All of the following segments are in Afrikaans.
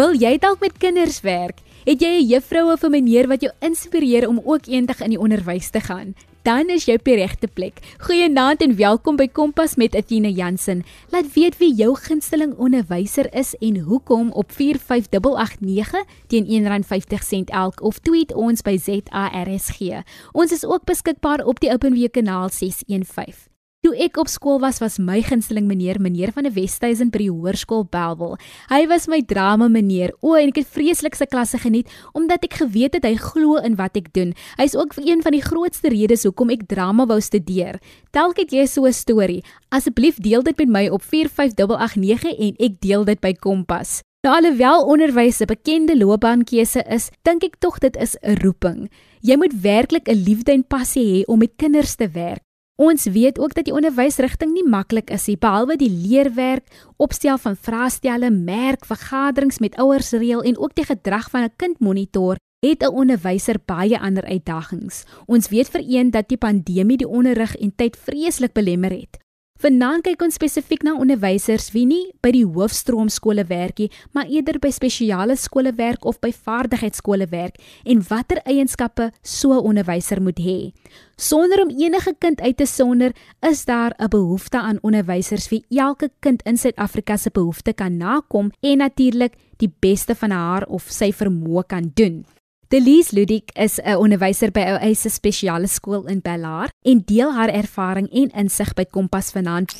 Wil jy dalk met kinders werk? Het jy 'n juffrou of 'n meneer wat jou inspireer om ook eendag in die onderwys te gaan? Dan is jy op die regte plek. Goeienaand en welkom by Kompas met Athena Jansen. Laat weet wie jou gunsteling onderwyser is en hoekom op 45889 teen R1.50 elk of tweet ons by ZARSG. Ons is ook beskikbaar op die OpenWeb kanaal 615. Toe ek op skool was, was my gunsteling meneer meneer van die Westhuizen by die hoërskool Belwel. Hy was my drama meneer. O, en ek het vreeslik se klasse geniet omdat ek geweet het hy glo in wat ek doen. Hy's ook een van die grootste redes hoekom ek drama wou studeer. Telk het jy so 'n storie. Asseblief deel dit met my op 45889 en ek deel dit by Kompas. Nou alhoewel onderwys 'n bekende loopbaankeuse is, dink ek tog dit is 'n roeping. Jy moet werklik 'n liefde en passie hê om met kinders te werk. Ons weet ook dat die onderwysrigting nie maklik is nie, behalwe die leerwerk, opstel van vraestelle, merk, vergaderings met ouers reël en ook die gedrag van 'n kind monitor, het 'n onderwyser baie ander uitdagings. Ons weet vir een dat die pandemie die onderrig en tyd vreeslik belemmer het. Vanaand kyk ons spesifiek na onderwysers wie nie by die hoofstroomskole werk nie, maar eerder by spesiale skole werk of by vaardigheidsskole werk en watter eienskappe so 'n onderwyser moet hê. Sonder om enige kind uit te sonder, is daar 'n behoefte aan onderwysers wie elke kind in Suid-Afrika se behoeftes kan nakom en natuurlik die beste van haar of sy vermoë kan doen. Delise Ludik is 'n onderwyser by Oase Spesiale Skool in Bellaar en deel haar ervaring en insig by Kompas vanaand.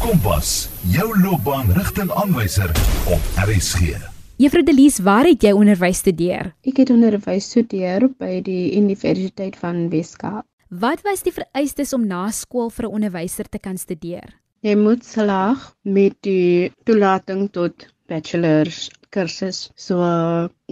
Kompas, jou loopbaanrigtingaanwyser op RSG. Juffrou Delise, waar het jy onderwys studeer? Ek het onderwys studeer by die Universiteit van Weskaap. Wat was die vereistes om na skool vir 'n onderwyser te kan studeer? Jy moet slaag met die toelating tot bachelor's kursus. So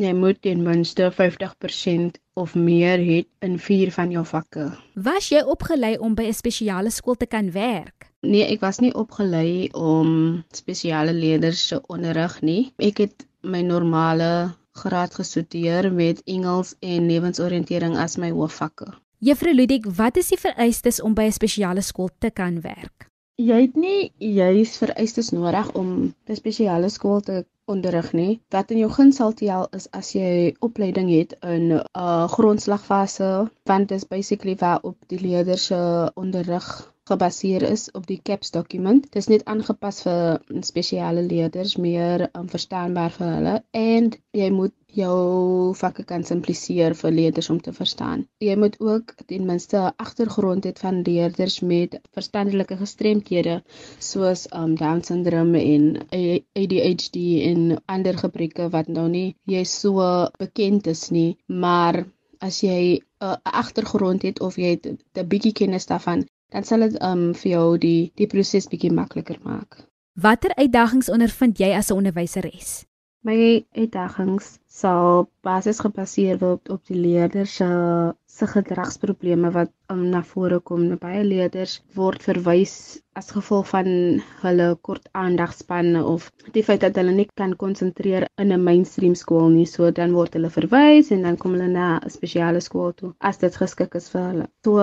jy moet ten minste 50% of meer hê in 4 van jou vakke. Was jy opgelei om by 'n spesiale skool te kan werk? Nee, ek was nie opgelei om spesiale leerders te onderrig nie. Ek het my normale graad gestudeer met Engels en lewensoriëntering as my hoofvakke. Juffrou Ludik, wat is die vereistes om by 'n spesiale skool te kan werk? Jy het nie juis vereistes nodig om 'n spesiale skool te onderrig nie. Wat in jou guns sal tel is as jy opleiding het in 'n uh, grondslagfase, want dit is basically waar op die leerders se onderrig gebaseer is op die CAPS dokument. Dit is net aangepas vir spesiale leerders, meer um, verstaanbaar vir hulle en jy moet jou vakke kan simpliseer vir leerders om te verstaan. Jy moet ook ten minste 'n agtergrond hê van leerders met verstandelike gestremthede soos um down syndroom en ADHD en ander gebreke wat nou nie jy so bekend is nie, maar as jy 'n uh, agtergrond het of jy 'n bietjie kennis daarvan, dan sal dit um vir jou die die proses bietjie makliker maak. Watter uitdagings ondervind jy as 'n onderwyseres? My uitdagings sal basies gebaseer word op die leerders se se gedragsprobleme wat um, na vore kom. Baie leerders word verwys as gevolg van hulle kort aandagspanne of die feit dat hulle nie kan konsentreer in 'n mainstream skool nie. So dan word hulle verwys en dan kom hulle na 'n spesiale skool toe as dit geskik is vir hulle. So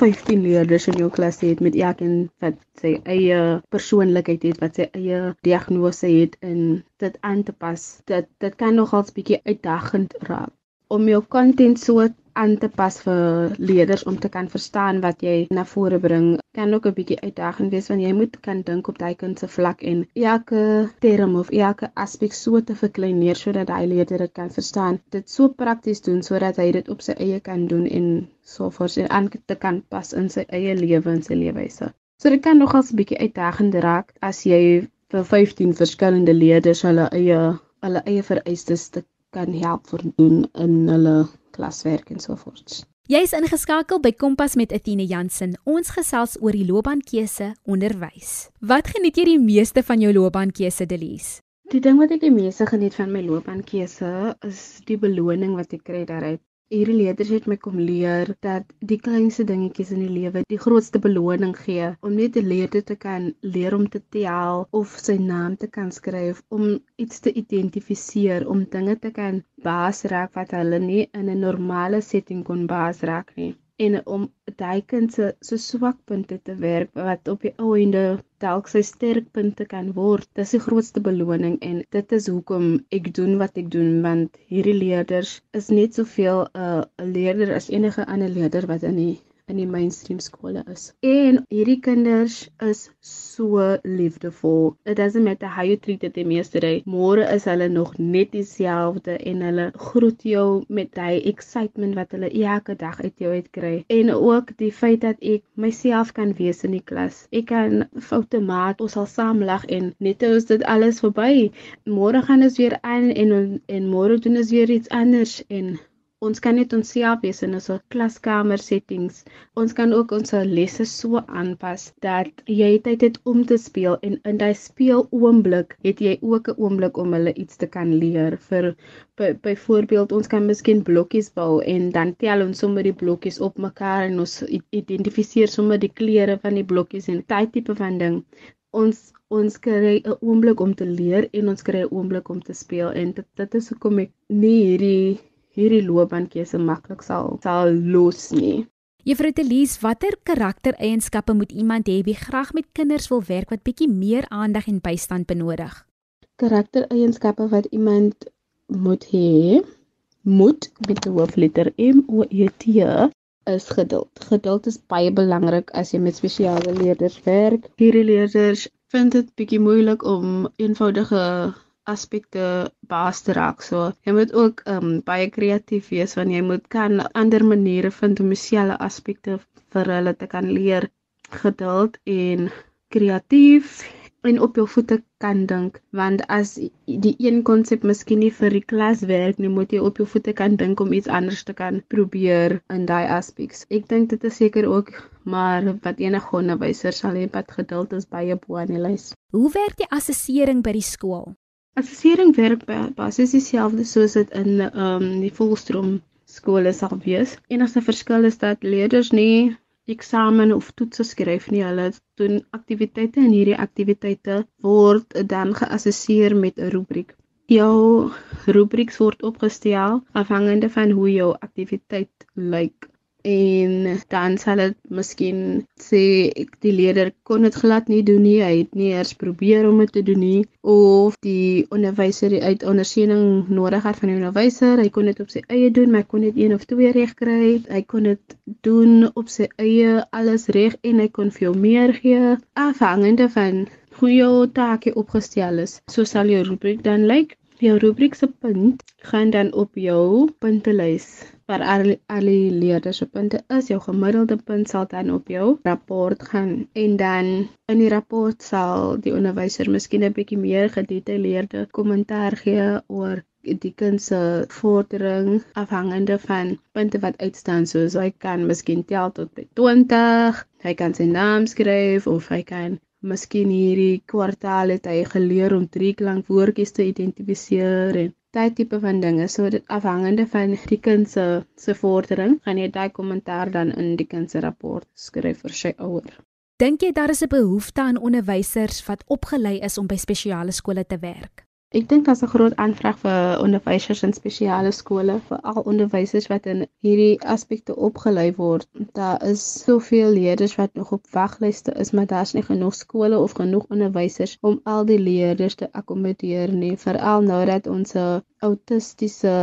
15 leerders in jou klas het met elkeen wat sy eie persoonlikheid het, wat sy eie diagnose het en dit aan te pas. Dit dit kan nogals bietjie uitdagend raak om jou content so aan te pas vir leerders om te kan verstaan wat jy na vore bring. Kan ook 'n bietjie uitdagend wees want jy moet kan dink op daai kind se vlak en elke term of elke aspek so te verkleineer sodat hy leerder dit kan verstaan. Dit so prakties doen sodat hy dit op sy eie kan doen en so voort aan te kan pas in sy eie lewe en sy leefwyse so dit kan nogals 'n bietjie uitdagend raak as jy vir 15 verskillende leerders hulle eie hulle eie vereistes te kan help voldoen in hulle klaswerk en so voort. Jy is ingeskakel by Kompas met Etienne Jansen. Ons gesels oor die loopbaankeuse onderwys. Wat geniet jy die meeste van jou loopbaankeuse, Delise? Die ding wat ek die meeste geniet van my loopbaankeuse is die beloning wat ek kry daaruit. Hierdie leerders het my kom leer dat die kleinste dingetjies in die lewe die grootste beloning gee om net 'n leerder te kan leer om te tel of sy naam te kan skryf om iets te identifiseer om dinge te kan baas raak wat hulle nie in 'n normale setting kon baas raak nie. En om kind se se swakpunte te werk wat op die ou ende dalk sy sterkpunte kan word. Dis die grootste beloning en dit is hoekom ek doen wat ek doen want hierdie leerders is net soveel 'n uh, leerder as enige ander leerder wat in die in die mainstream skole is. En hierdie kinders is so liefdevol. It doesn't matter how you treat them yesterday. Môre is hulle nog net dieselfde en hulle groet jou met daai excitement wat hulle elke dag uit jou uitkry. En ook die feit dat ek myself kan wees in die klas. Ek kan foute maak, ons sal saam lag en net as dit alles verby. Môre gaan ons weer aan en en môre doen ons weer iets anders en Ons kan net onsself wees in ons klaskamer settings. Ons kan ook ons lesse so aanpas dat jy tyd het om te speel en in daai speel oomblik het jy ook 'n oomblik om hulle iets te kan leer. Vir byvoorbeeld by ons kan miskien blokkies bou en dan tel ons sommer die blokkies op mekaar en ons identifiseer sommer die kleure van die blokkies en daai tipe van ding. Ons ons kry 'n oomblik om te leer en ons kry 'n oomblik om te speel en dit dit is hoekom ek nie hierdie hierdie loopbaankeuse maklik sal sal los nie. Juffrou Telies, watter karaktereienskappe moet iemand hê wie graag met kinders wil werk wat bietjie meer aandag en bystand benodig? Karaktereienskappe wat iemand moet hê, moet met die hoofletter M O E T is geduld. Geduld is baie belangrik as jy met spesiale leerders werk. Hierdie leerders vind dit bietjie moeilik om eenvoudige aspekte baas te raak. So jy moet ook um baie kreatief wees want jy moet kan ander maniere vind om dieselfde aspekte vir hulle te kan leer. Geduld en kreatief en op jou voete kan dink want as die een konsep miskien nie vir die klas werk nie moet jy op jou voete kan dink om iets anders te kan probeer in daai aspeks. Ek dink dit is seker ook maar wat enige onderwyser sal hê wat geduld is baie bo aan die lys. Hoe werk die assessering by die skool? Assessering werk basies dieselfde soos dit in ehm um, die volstroom skole sal wees. Enigste verskil is dat leerders nie eksamen of toetse skryf nie. Hulle doen aktiwiteite en hierdie aktiwiteite word dan geassesseer met 'n rubriek. Jou rubrieks word opgestel afhangende van hoe jou aktiwiteit lyk en dan sal dit miskien sê ek die leerder kon dit glad nie doen nie. Hy het nie eers probeer om dit te doen nie. Of die onderwyser het uit ondersteuning nodig gehad van die onderwyser hy kon dit op sy eie doen maar kon dit een of twee reg kry. Hy kon dit doen op sy eie alles reg en hy kon veel meer gee. Afhangende van hoe jou take opgestel is so sal jou rubriek dan lyk. like. Jou rubriek se punt gaan dan op jou puntelys waar al al die leerders se punte is. Jou gemiddelde punt sal dan op jou rapport gaan en dan in die rapport sal die onderwyser miskien 'n bietjie meer gedetailleerde kommentaar gee oor die kind se vordering afhangende van punte wat uitstaan soos hy kan miskien tel tot by 20, hy kan sy naam skryf of hy kan Miskien hierdie kwartaal het hy geleer om drie klankwoordjies te identifiseer en daai tipe van dinge. So dit afhangende van die kind se se vordering, gaan jy daai kommentaar dan in die kind se rapport skryf vir sy ouer. Dink jy daar is 'n behoefte aan onderwysers wat opgelei is om by spesiale skole te werk? Ek dink daar's 'n groot aanvraag vir onderwysers in spesiale skole, vir al onderwysers wat in hierdie aspekte opgelei word. Daar is soveel leerders wat nog op waglyste is, maar daar's nie genoeg skole of genoeg onderwysers om al die leerders te akkommodeer nie, veral nou dat ons autistiese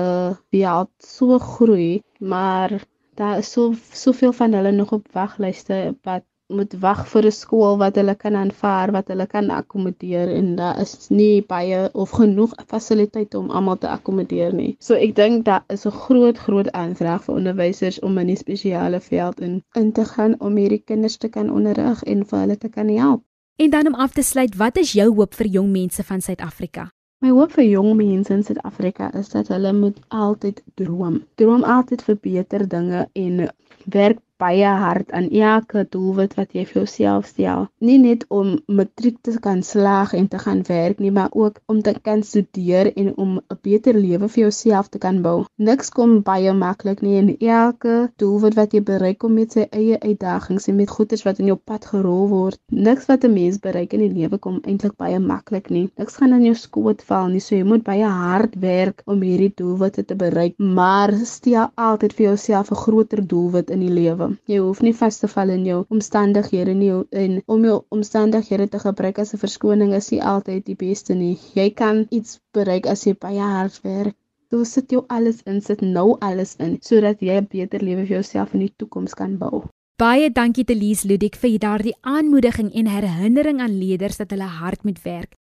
wêreld so groei, maar daar is so soveel van hulle nog op waglyste wat moet wag vir 'n skool wat hulle kan aanvaar, wat hulle kan akkommodeer en daar is nie baie of genoeg fasiliteite om almal te akkommodeer nie. So ek dink daar is 'n groot groot aanvraag vir onderwysers om in die spesiale veld in in te gaan om hierdie kinders te kan onderrig en vir hulle te kan help. En dan om af te sluit, wat is jou hoop vir jong mense van Suid-Afrika? My hoop vir jong mense in Suid-Afrika is dat hulle moet altyd droom. Droom altyd vir beter dinge en werk baie hard aan elke doelwit wat jy vir jouself stel. Nie net om matriek te kan slaag en te gaan werk nie, maar ook om te kan studeer en om 'n beter lewe vir jouself te kan bou. Niks kom baie maklik nie en elke doelwit wat jy bereik kom met sy eie uitdagings en met goeders wat in jou pad gerol word. Niks wat 'n mens bereik in die lewe kom eintlik baie maklik nie. Niks gaan in jou skoot val nie, so jy moet baie hard werk om hierdie doelwitte te bereik, maar stel altyd vir jouself 'n groter doelwit in die lewe. Jy hoef nie vas te val in jou omstandighede nie en om jou omstandighede te gebruik as 'n verskoning is nie altyd die beste nie. Jy kan iets bereik as jy baie hard werk. Jy sit jou alles in, sit nou alles in sodat jy 'n beter lewe vir jouself in die toekoms kan bou. Baie dankie te Lies Ludik vir daardie aanmoediging en herinnering aan leerders dat hulle hard moet werk.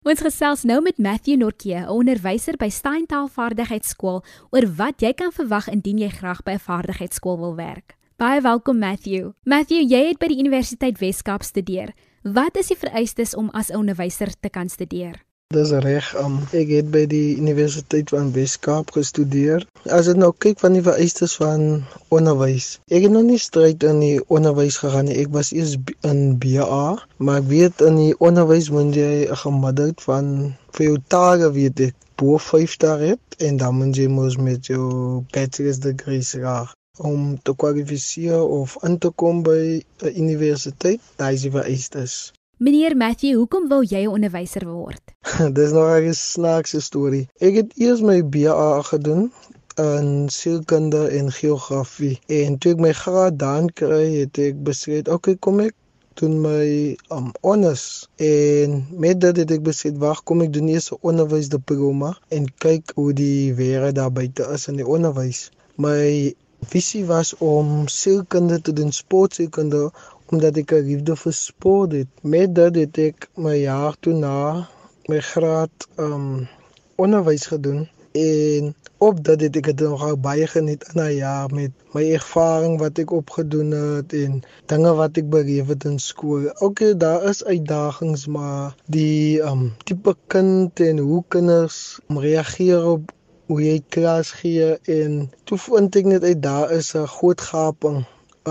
Ons gesels nou met Matthew Norke, 'n onderwyser by Steintal Vaardigheidsskool, oor wat jy kan verwag indien jy graag by 'n vaardigheidsskool wil werk. Baie welkom Matthew. Matthew, jy het by die Universiteit Wes-Kaap studeer. Wat is die vereistes om as 'n onderwyser te kan studeer? Dis reg. Um, ek het by die Universiteit van Wes-Kaap gestudeer. As dit nou kyk van die vereistes van onderwys. Ek het nog nie stryd in die onderwys gegaan nie. Ek was eers in BA, maar ek weet in die onderwys moet jy 'n gemiddeld van vir jou tage weet ek bo 5 dae het en dan moet jy mos met jou bachelor's degree graag om te kwalifiseer of in te kom by 'n universiteit. Daai is die vereistes. Meneer Matthew, hoekom wil jy 'n onderwyser word? Dis nou 'n snaakse storie. Ek het eers my BA gedoen in sielkunde en geografie en toe ek my graad dan kry, het ek besluit, okay, kom ek doen my um honors en met dit het ek besluit, wag, kom ek doen eers 'n onderwysdiploma en kyk hoe die wêreld daar buite is in die onderwys. My visie was om sielkunde te doen, sportsielkunde omdat ek 'n liefde vir sport het. Met dit het ek my jaar toe na my graad um onderwys gedoen en op dit het ek dit nogal baie geniet in 'n jaar met my ervaring wat ek opgedoen het en dinge wat ek beleef het in skool. Okay, daar is uitdagings, maar die um tipe kind en hoe kinders reageer op hoe jy klas gee en toe vind ek net uit daar is 'n groot gaping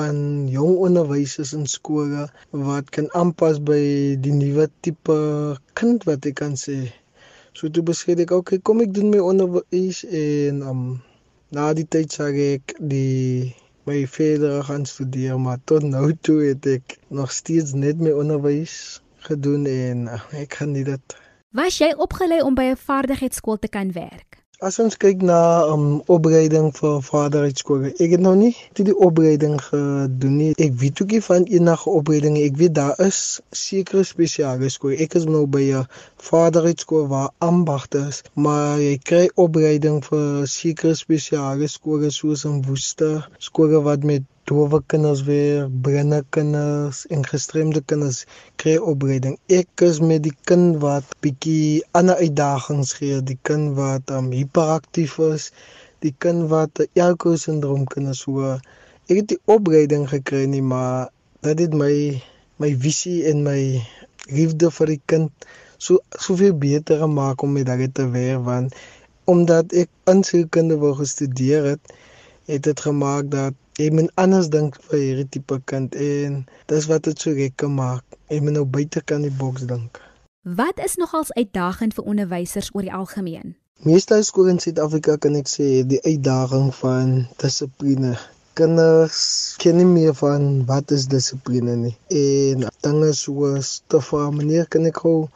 aan jong onderwysers in skole wat kan aanpas by die nuwe tipe kind wat ek kan sê. So toe besluit ek, okay, kom ek doen my onderwys en um na die tyd sê ek die my verder gaan studeer, maar tot nou toe het ek nog steeds net my onderwys gedoen en uh, ek kan nie dit. Was jy opgelei om by 'n vaardigheidsskool te kan werk? As ons kyk na um opleiding vir vaderheidskool, ek het nou nie die opleiding gedoen nie. Ek weet ook nie van enige opleiding nie. Ek weet daar is sekere spesiale skole. Ek is nou by 'n vaderheidskool waar ambagte is, maar jy kry opleiding vir sekere spesiale skole soos in Woester, skole wat met dowe kinders weer, blinde kinders en gestremde kinders kry opleiding. Ek is met die kind wat bietjie ander uitdagings gee, die kind wat um, hiperaktief is, die kind wat Elko syndroom kinders so. Ek het die opleiding gekry nie, maar dit het my my visie en my liefde vir die kind so soveel beter gemaak om met dit te werk want omdat ek in sielkunde wou gestudeer het, het dit gemaak dat jy moet anders dink vir hierdie tipe kind en dis wat dit so lekker maak. Jy moet nou buite kan die boks dink. Wat is nogals uitdagend vir onderwysers oor die algemeen? Meeste skole in Suid-Afrika kan ek sê die uitdaging van dissipline. Kinders ken nie meer van wat is dissipline nie. En dinge soos te vra meneer kan ek gou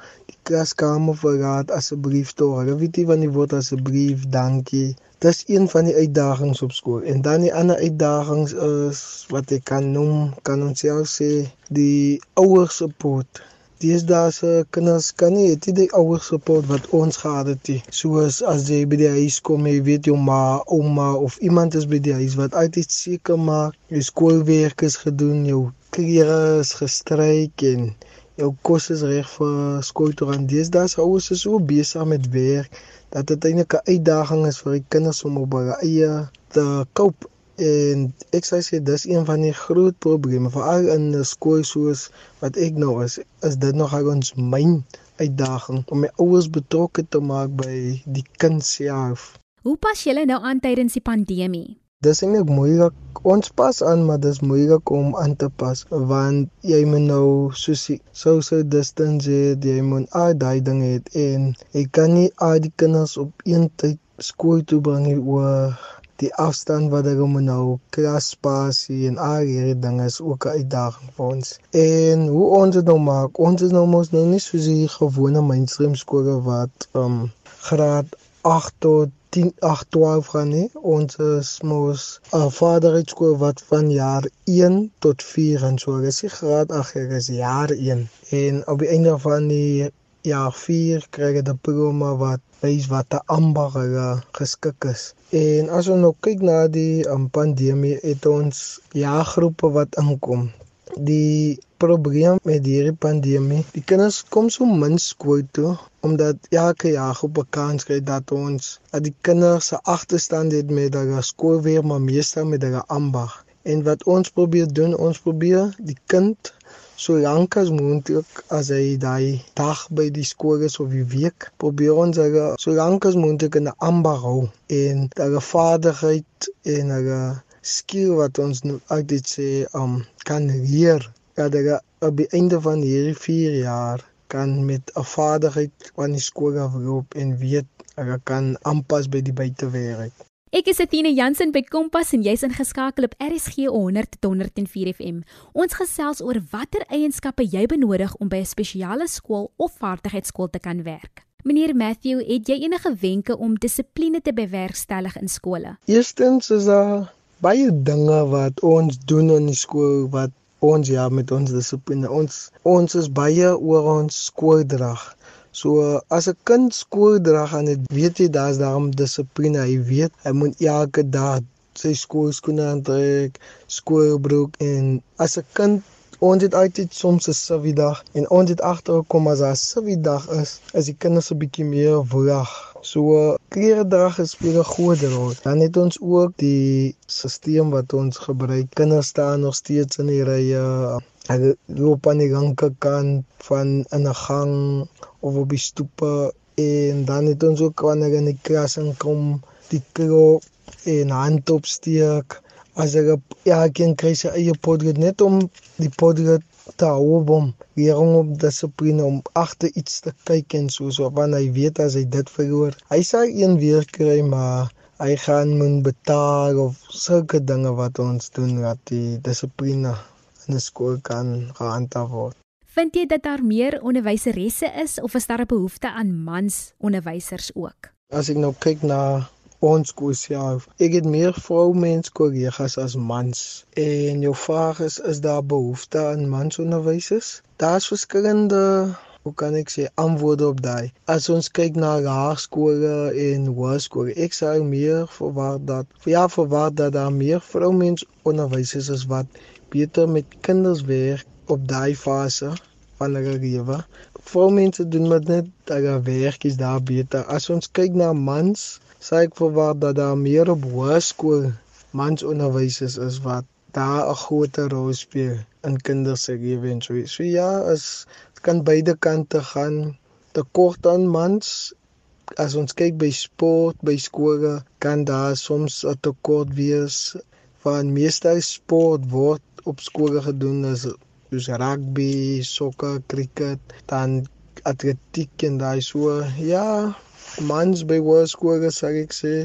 klaskamer verlaat asseblief toe. Hulle weet nie van die woord asseblief, dankie. Dis een van die uitdagings op skool. En dan die ander uitdagings is wat ek kan noem, kan ons sê, die ouers support. Daar se kinders kan nie het die ouers support wat ons gehad het nie. Soos as jy by die huis kom, jy weet jou ma, ouma of iemand is by die huis wat altyd seker maak jou skoolwerk is gedoen, jou klere is gestryk en jou kos is reg vir skool toe gaan. Daar se ouers is so besig met werk dat dit eintlik 'n uitdaging is vir die kinders om op hulle eie te koop en ek sê sê dis een van die groot probleme veral in 'n skool soos wat ek nou is is dit nog ons myn uitdaging om my ouers betrokke te maak by die kind self. Hoe pas julle nou aan tydens die pandemie? Dis eintlik moeilik. Ons pas aan, maar dis moeilik om aan te pas want jy moet nou soos social distance hê, jy moet uitdaging hê en jy kan nie al die kinders op een tyd skool toe bring oor die afstand wat hulle moet nou klasspasie en al hierdie dinge is ook 'n uitdaging vir ons. En hoe ons dit nou maak, ons is nou mos nou nie soos die gewone mainstream skole wat um graad 8 tot 10 8 12 gaan nie. Ons is mos 'n vaderheidskool wat van jaar 1 tot 4 en so is. Die graad 8 is jaar 1 en op die einde van die jaar 4 kry jy 'n diploma wat wys wat 'n amper geskik is. En as ons nou kyk na die um, pandemie, het ons jaargroepe wat inkom. Die probleem met hierdie pandemie, die kinders kom so min skool toe omdat elke jaar op 'n kans kry dat ons dat die kinders se agterstand het met hulle skool weer maar meestal met hulle ambag. En wat ons probeer doen, ons probeer die kind so lank as moontlik as hy daai dag by die skool is of die week probeer ons hulle so lank as moontlik in 'n amber hou en hulle vaardigheid en hulle skill wat ons nou altyd sê um kan leer dat hulle op die einde van hierdie 4 jaar kan met 'n vaardigheid van die skool afloop en weet hulle kan aanpas by die buitewêreld Ek is Athena Jansen by Kompas en jy's ingeskakel op RSG 100 tot 104 FM. Ons gesels oor watter eienskappe jy benodig om by 'n spesiale skool of vaardigheidsskool te kan werk. Meneer Matthew, het jy enige wenke om dissipline te bewerkstellig in skole? Eerstens is daar baie dinge wat ons doen in die skool wat ons ja met ons dissipline. Ons ons is baie oor ons skooldrag. So as 'n kind skool dra gaan dit weet jy daar's daarom dissipline. Hy weet hy moet elke dag sy skoolskoene aantrek, skoolbroek en as 'n kind ons het altyd soms 'n sividag en ons het agtergekom as daar 'n sividag is, is die kinders 'n bietjie meer wag. So kleredrag speel 'n groot rol. Dan het ons ook die stelsel wat ons gebruik. Kinders staan nog steeds in die rye. Hulle loop aan die linkerkant van in 'n gang of op die stoepe en dan het ons ook wanneer in die klas inkom die klop en hand opsteek as ek ja kan kry sy eie podget net om die podget te hou om leering op dissipline om agter iets te kyk en so so want hy weet as hy dit verloor hy sal een weer kry maar hy gaan moet betaal of sulke dinge wat ons doen dat die dissipline in 'n skool kan gehandhaaf word Vind jy dat daar meer onderwyseresse is of is daar 'n behoefte aan mans onderwysers ook? As ek nou kyk na ons skool self, ek het meer vroumens kollegas as mans. En jou vraag is is daar behoefte aan mans onderwysers? Daar's verskillende hoe kan ek sê antwoorde op daai. As ons kyk na laerskole en hoërskole, ek sou meer verwag dat ja, verwag dat daar meer vroumens onderwysers is wat beter met kinders werk op daai fase van hulle lewe. Vroumense doen met net hulle werk is daar beter. As ons kyk na mans, sê ek verwag dat daar meer op hoërskool mans onderwysers is wat daar 'n groter rol speel in kinders se lewe en so. Ja, as kan beide kante gaan. Tekort aan mans as ons kyk by sport, by skole, kan daar soms 'n tekort wees van meeste sport word op skole gedoen as soos rugby, sokker, cricket, dan atletiek en daai so. Ja, mans by hoërskole sal ek sê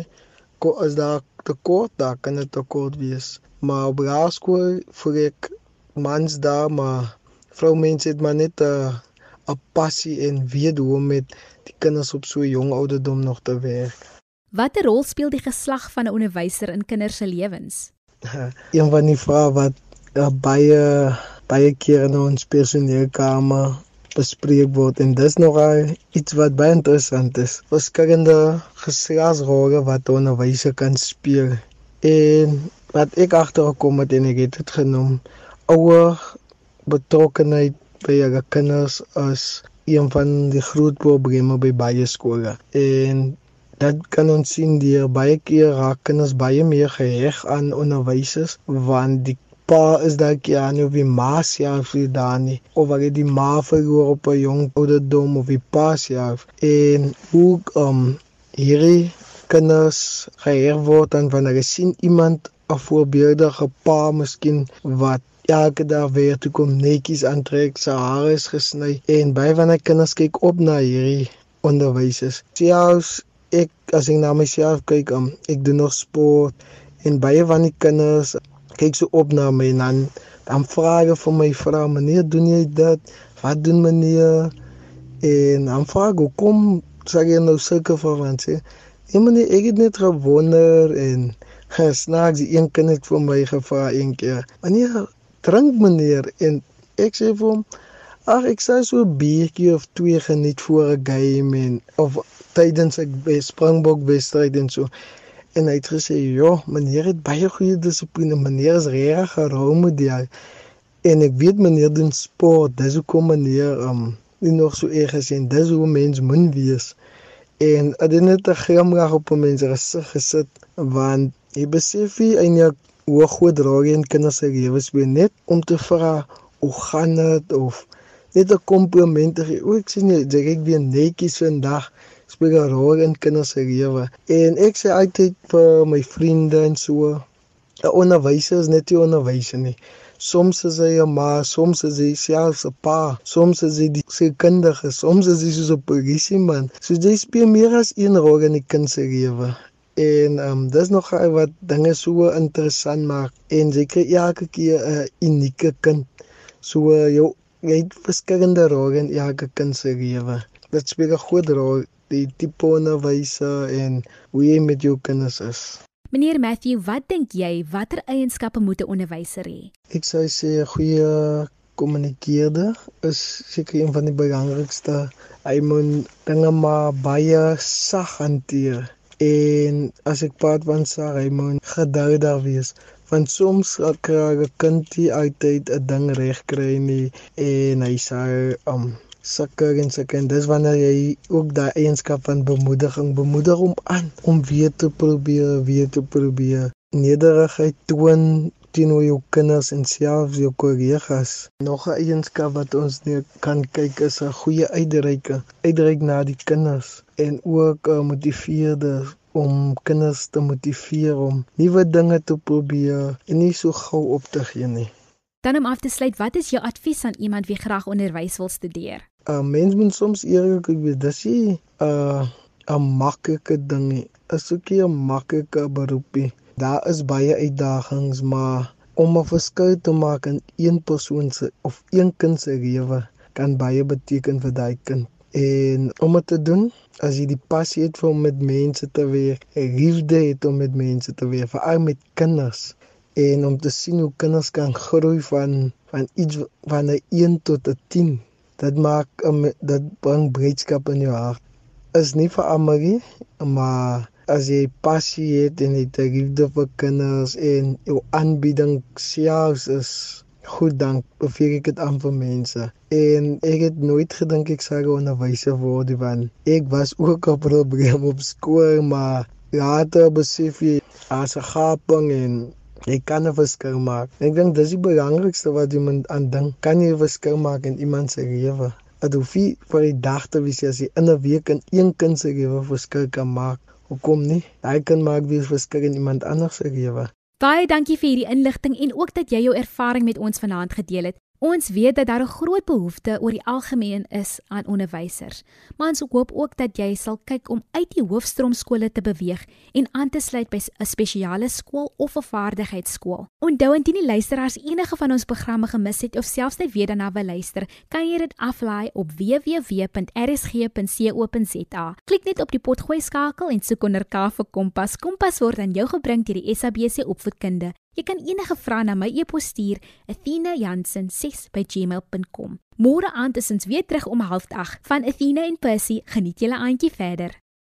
ko as daar tekort daar kan dit tekort wees. Maar op laerskool voel ek mans daar maar vroumense het maar net 'n 'n passie en weet hoe om met die kinders op so jong ouderdom nog te werk. Watter rol speel die geslag van 'n onderwyser in kinders se lewens? Een van die vrae wat uh, baie baie keer in ons personeelkamer bespreek word en dis nogal iets wat baie interessant is. Verskillende geslagsrolle wat onderwysers kan speel. En wat ek agtergekom het en ek het dit genoem, ouer betrokkenheid by hulle kinders as een van die groot probleme by baie skole. En dat kan ons sien deur baie keer raak kinders baie meer geheg aan onderwysers want die pa is ja nie of die ma self is daar nie of wat die ma verloor op 'n jong ouderdom of die pa self en hoe um hierdie kinders geheer word en wanneer hulle sien iemand 'n voorbeeldige pa miskien wat elke dag weer toe kom netjies aantrek, sy hare is gesny en van die kinders kyk op na hierdie onderwysers. Selfs ek as ek na myself kyk, um, ek doen nog sport en baie van die kinders kyk so op na my en dan dan vra hulle vir my vra meneer doen jy dit? Wat doen meneer? En dan vra ek hoekom sê jy nou sulke verwant sê? Ja meneer, ek het net gewonder en gesnaaks een kind het vir my gevra een keer. Meneer, drink meneer en ek sê vir hom ag ek sê so 'n biertjie of twee geniet voor 'n game en of tydens ek by Springbok wedstryd en so. En hy het gesê, "Ja, meneer het baie goeie dissipline. Meneer is regtig 'n rolmodel." En ek weet meneer doen sport. Dis hoekom meneer um nie nog so erg is en dis hoe mens moet wees. En dit het net 'n glimlag op 'n mens gesig gesit want jy besef jy eintlik hoe groot draag jy in kinders se lewens weer net om te vra hoe gaan dit of net 'n kompliment te gee. O, ek sien jy, ek weer netjies vandag speel 'n rol in kinders se lewe. En ek sê altyd vir my vriende en so, 'n onderwyser is net 'n onderwyser nie. Soms is hy 'n ma, soms is hy selfs 'n pa, soms is hy die sekundige, soms is hy so 'n polisieman. So jy speel meer as een rol in die kind se lewe. En ehm um, dis nog wat dinge so interessant maak en jy kry elke keer 'n unieke kind. So jou jy het verskillende rolle in elke kind se lewe. Dit speel 'n groot rol die tipe onderwyser en hoe jy met jou kinders is. Meneer Matthew, wat dink jy watter eienskappe moet 'n onderwyser hê? Ek sou sê 'n goeie kommunikeerder is seker een van die belangrikste. Hy moet dinge maar baie sag hanteer. En as ek praat van sag, hy moet geduldig wees want soms kry 'n kind nie altyd 'n ding reg kry nie en hy sê um sukkel en sukkel en dis wanneer jy ook daai eienskap van bemoediging bemoedig om aan om weer te probeer weer te probeer. Nederigheid toon teenoor jou kinders en selfs jou kollegas. Nog 'n eienskap wat ons nie kan kyk is 'n goeie uitreike uitreik na die kinders en ook uh, motiveerder om kinders te motiveer om nuwe dinge te probeer en nie so gou op te gee nie. Dan om af te sluit, wat is jou advies aan iemand wie graag onderwys wil studeer? Uh, mens moet soms eerlik wees. Dis nie 'n uh, 'n maklike ding nie. Is ook nie 'n maklike beroepie. Daar is baie uitdagings, maar om 'n verskil te maak in een persoon se of een kind se lewe kan baie beteken vir daai kind. En om dit te doen, as jy die passie het om met mense te werk, liefde het om met mense te werk, veral met kinders en om te sien hoe kinders kan groei van van iets van 'n 1 tot 'n 10 dit maak dit bring blydskap in jou hart. Is nie vir almal nie, maar as jy passie het en jy het liefde vir kinders en jou aanbieding selfs is goed dan beveel ek dit aan vir mense. En ek het nooit gedink ek sou onderwyser word want ek was ook 'n probleem op skool, maar later besef jy as 'n gaping en Jy kan 'n verskil maak. Ek dink dis die belangrikste wat jy moet aandink. Kan jy 'n verskil maak in iemand se lewe? Dit hoef nie vir die dag te wees as jy in 'n week in een kind se lewe verskil kan maak. Hoekom nie? Jy kan maak wie verskil in iemand anders se lewe. Baie dankie vir hierdie inligting en ook dat jy jou ervaring met ons vanaand gedeel het. Ons weet dat daar 'n groot behoefte oor die algemeen is aan onderwysers, maar ons hoop ook dat jy sal kyk om uit die hoofstroomskole te beweeg en aan te sluit by 'n spesiale skool of 'n vaardigheidsskool. Onthou indien die luisteraars enige van ons programme gemis het of selfs net weer daarna wil luister, kan jy dit aflaai op www.rsg.co.za. Klik net op die potgooi skakel en soek onder K vir Kompas. Kompas word aan jou gebring deur die SABC Opvoedkunde. Jy kan enige vrae na my e-pos stuur, athena.jansen6@gmail.com. Môre aand is ons weer terug om 08:30 van Athena en Percy. Geniet julle aandjie verder.